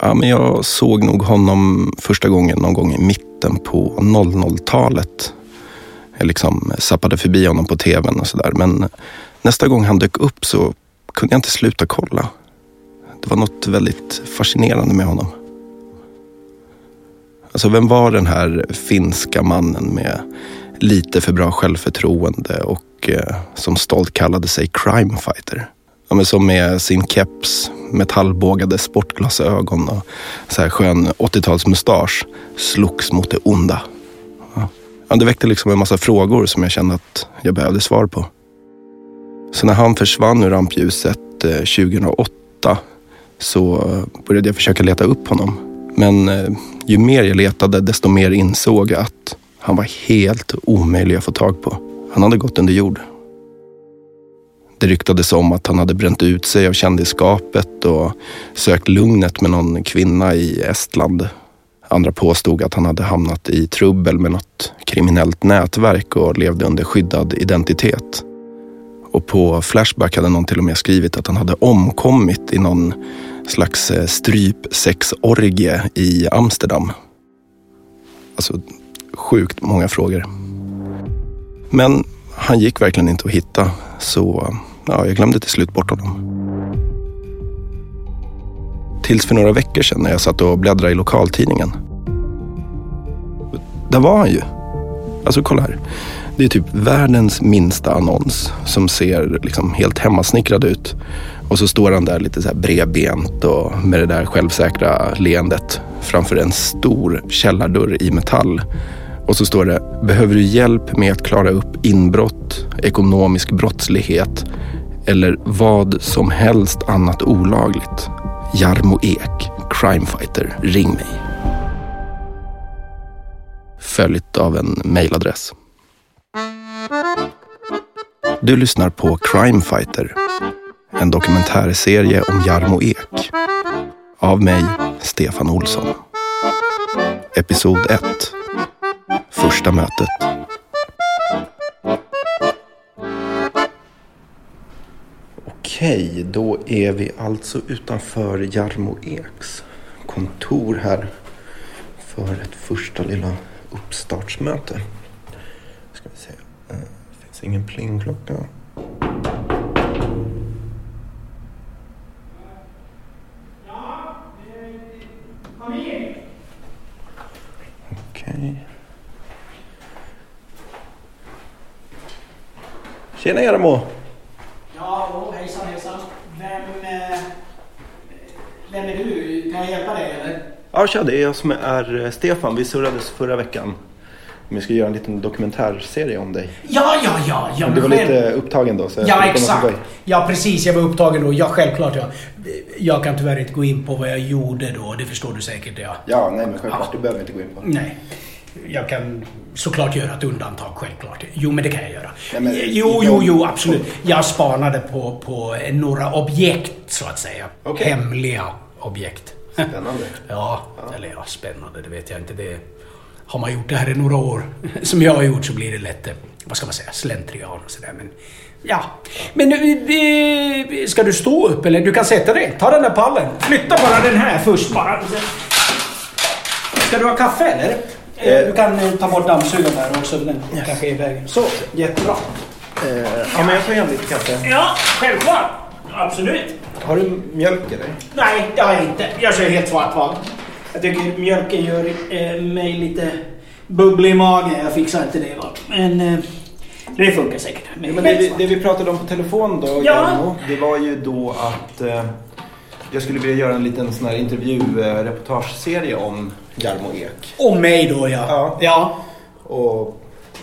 Ja, men jag såg nog honom första gången någon gång i mitten på 00-talet. Jag liksom zappade förbi honom på tvn och sådär. Men nästa gång han dök upp så kunde jag inte sluta kolla. Det var något väldigt fascinerande med honom. Alltså vem var den här finska mannen med lite för bra självförtroende och eh, som stolt kallade sig crime fighter? Ja, men som med sin keps, metallbågade sportglasögon och så här skön 80-talsmustasch slogs mot det onda. Ja, det väckte liksom en massa frågor som jag kände att jag behövde svar på. Så när han försvann ur rampljuset eh, 2008 så började jag försöka leta upp honom. Men eh, ju mer jag letade desto mer insåg jag att han var helt omöjlig att få tag på. Han hade gått under jord. Det ryktades om att han hade bränt ut sig av kändisskapet och sökt lugnet med någon kvinna i Estland. Andra påstod att han hade hamnat i trubbel med något kriminellt nätverk och levde under skyddad identitet. Och på Flashback hade någon till och med skrivit att han hade omkommit i någon slags eh, strypsexorgie i Amsterdam. Alltså, sjukt många frågor. Men han gick verkligen inte att hitta, så ja, jag glömde till slut bort honom. Tills för några veckor sedan när jag satt och bläddrade i lokaltidningen. Där var han ju. Alltså kolla här. Det är typ världens minsta annons som ser liksom helt hemmasnickrad ut. Och så står han där lite så här bredbent och med det där självsäkra leendet framför en stor källardörr i metall. Och så står det, behöver du hjälp med att klara upp inbrott, ekonomisk brottslighet eller vad som helst annat olagligt? Jarmo Ek, crimefighter, ring mig. Följt av en mejladress. Du lyssnar på Crimefighter. En dokumentärserie om Jarmo Ek. Av mig, Stefan Olsson. Episod 1. Första mötet. Okej, då är vi alltså utanför Jarmo Eks kontor här för ett första lilla uppstartsmöte. Ska vi se. Det finns ingen plingklocka. Okej. Tjena Jarmo! Ja, hallå, hejsan hejsan. Vem, eh, vem är du? Kan jag hjälpa dig eller? Ja, tja, det är jag som är eh, Stefan. Vi surrades förra veckan. Vi ska göra en liten dokumentärserie om dig. Ja, ja, ja. ja Men du var själv- lite upptagen då. Så Ja, exakt. Ja, precis. Jag var upptagen då. Ja, självklart ja. Jag kan tyvärr inte gå in på vad jag gjorde då. Det förstår du säkert ja. Ja, nej men självklart. Ja. Du behöver inte gå in på. Nej. Jag kan såklart göra ett undantag, självklart. Jo, men det kan jag göra. Nej, men- jo, jo, jo, absolut. Jag spanade på, på några objekt, så att säga. Okej. Hemliga objekt. Spännande. Ja, eller ja, spännande, det vet jag inte. Det, har man gjort det här i några år, som jag har gjort, så blir det lätt, eh, vad ska man säga, slentrian och sådär. Men ja. Men eh, ska du stå upp eller? Du kan sätta dig. Ta den där pallen. Flytta bara den här först bara. Ska du ha kaffe eller? Eh, Du kan eh, ta bort dammsugaren där också. Den kanske är i vägen. Så, jättebra. Eh, ja, men jag tar gärna lite kaffe. Ja, självklart. Absolut. Har du mjölk i dig? Nej, det har jag inte. Jag kör helt svart va. Jag tycker mjölken gör eh, mig lite bubblig i magen. Jag fixar inte det va. Men eh, det funkar säkert. Men, Men det, vi- det vi pratade om på telefon då, Ja. Jarmo, det var ju då att eh, jag skulle vilja göra en liten sån här intervju-reportageserie om Jarmo Ek. Om mig då ja. Ja. Ja, Och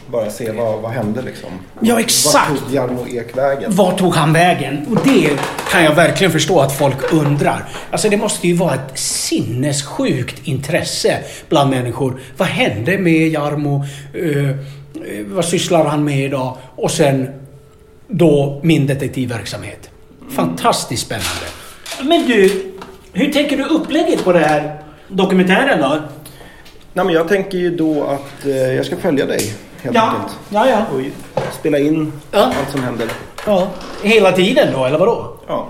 bara se vad, vad hände liksom. Ja, exakt. Vart tog Jarmo Ek vägen? Var tog han vägen? Och det kan jag verkligen förstå att folk undrar. Alltså det måste ju vara ett sinnessjukt intresse bland människor. Vad hände med Jarmo? Eh, eh, vad sysslar han med idag? Och sen då min detektivverksamhet. Fantastiskt spännande. Men du, hur tänker du upplägget på det här dokumentären då? Nej, men jag tänker ju då att eh, jag ska följa dig helt Ja, enkelt. ja, ja. Och spela in Ja. allt som händer. ja. Hela tiden då, eller vadå? Ja.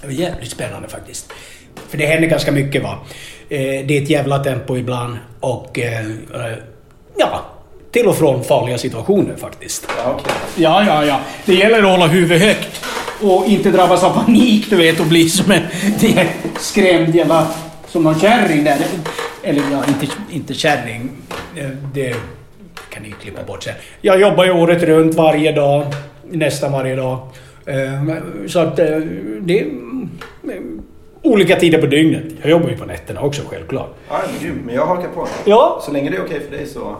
Det var jävligt spännande faktiskt. För det händer ganska mycket va. Eh, det är ett jävla tempo ibland och eh, eh, ja, till och från farliga situationer faktiskt. Ja, okej. Ja, ja, ja. Det gäller att hålla huvudet högt och inte drabbas av panik du vet och bli som en skrämd jävla... Som någon kärring där. Eller ja, inte, inte kärring. Eh, Det kan ni klippa bort sen. Jag jobbar ju året runt varje dag. Nästan varje dag. Eh, Så att eh, det är olika tider på dygnet. Jag jobbar ju på nätterna också självklart. Ja, men grymt. Men jag hakar på. Ja. Så länge det är okej för dig så...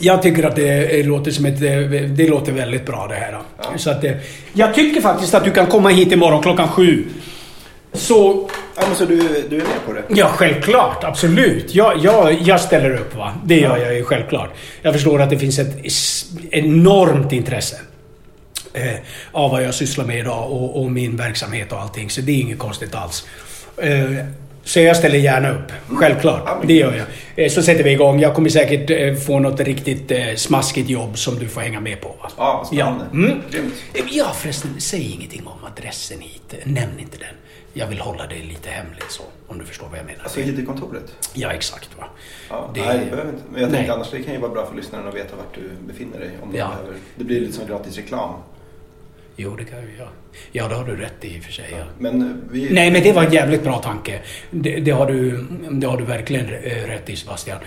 Jag tycker att det låter som ett... Det låter väldigt bra det här. Ja. Så att, jag tycker faktiskt att du kan komma hit imorgon klockan sju. Så... Ja, men så du, du är med på det? Ja, självklart. Absolut. Jag, jag, jag ställer upp va. Det gör jag ju självklart. Jag förstår att det finns ett enormt intresse. Eh, av vad jag sysslar med idag och, och min verksamhet och allting. Så det är inget konstigt alls. Eh, så jag ställer gärna upp. Självklart. Det gör jag. Eh, så sätter vi igång. Jag kommer säkert eh, få något riktigt eh, smaskigt jobb som du får hänga med på. Va? Ja, spännande. Ja. Mm. Ja förresten, säg ingenting om adressen hit. Nämn inte den. Jag vill hålla det lite hemligt så. Om du förstår vad jag menar. Alltså hit i kontoret? Ja, exakt. Va? Ja, Det- Nej, det behöver inte. Men jag Nej. tänkte annars det kan ju vara bra för lyssnaren att veta vart du befinner dig. Om Ja. behöver. Det blir lite som gratis reklam. Jo, det kan jag göra. Ja, det har du rätt i i och för sig. Ja. Men eh, vi... Nej, men det var en jävligt bra tanke. Det, det, har, du, det har du verkligen eh, rätt i Sebastian.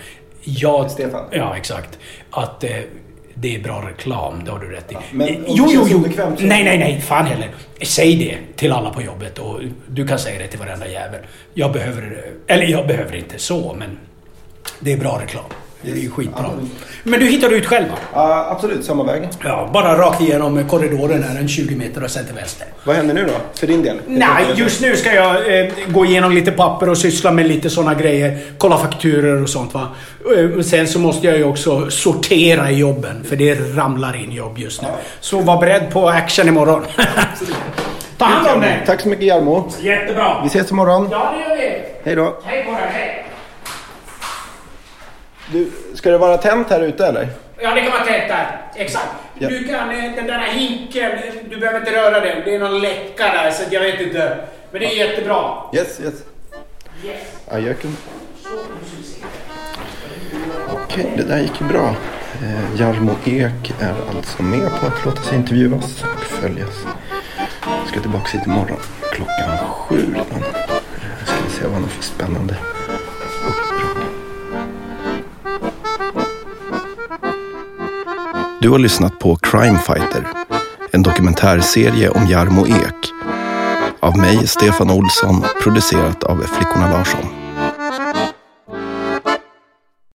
Jag, Stefan. Ja, exakt. Att eh, det är bra reklam, det har du rätt i. men Eh, om jo, det jo, jo. obekvämt så- Nej, nej, nej. Fan heller. Säg det till alla på jobbet och du kan säga det till varenda jävel. Jag behöver... Eller jag behöver inte så, men det är bra reklam. Det är ju skitbra. Men- du hittar ut själv va? Ja, absolut. Samma väg. Ja, bara rakt igenom korridoren här, en 20 meter och sen till vänster. Vad händer nu då? För din del? Nej, just nu ska jag eh, gå igenom lite papper och syssla med lite såna grejer. Kolla fakturer och sånt va. Eh, sen så måste jag ju också sortera i jobben, för det ramlar in jobb just nu. Ja. Så var beredd på action imorgon. Ta hand om dig! Tack så mycket Jarmo. Jättebra! Vi ses imorgon. Ja, det gör vi. Hej då. Hej på dig, hej! Du, ska det vara tänt här ute eller? Ja, det kan vara tätt där. Exakt. Ja. Du kan, eh, den där hinken, du behöver inte röra den. Det är någon läcka där, så jag vet inte. Men det är jättebra. Yes, yes. Yes. Ajöken. Okej, det där gick ju bra. Eh, Jarmo Ek är alltså med på att låta sig intervjuas och följas. Jag ska tillbaka hit imorgon klockan sju redan. Eh, ska vi se vad han har för spännande Du har lyssnat på Crime Fighter, en dokumentärserie om Jarmo Ek. Av mig, Stefan Olsson, producerat av Flickorna Larsson.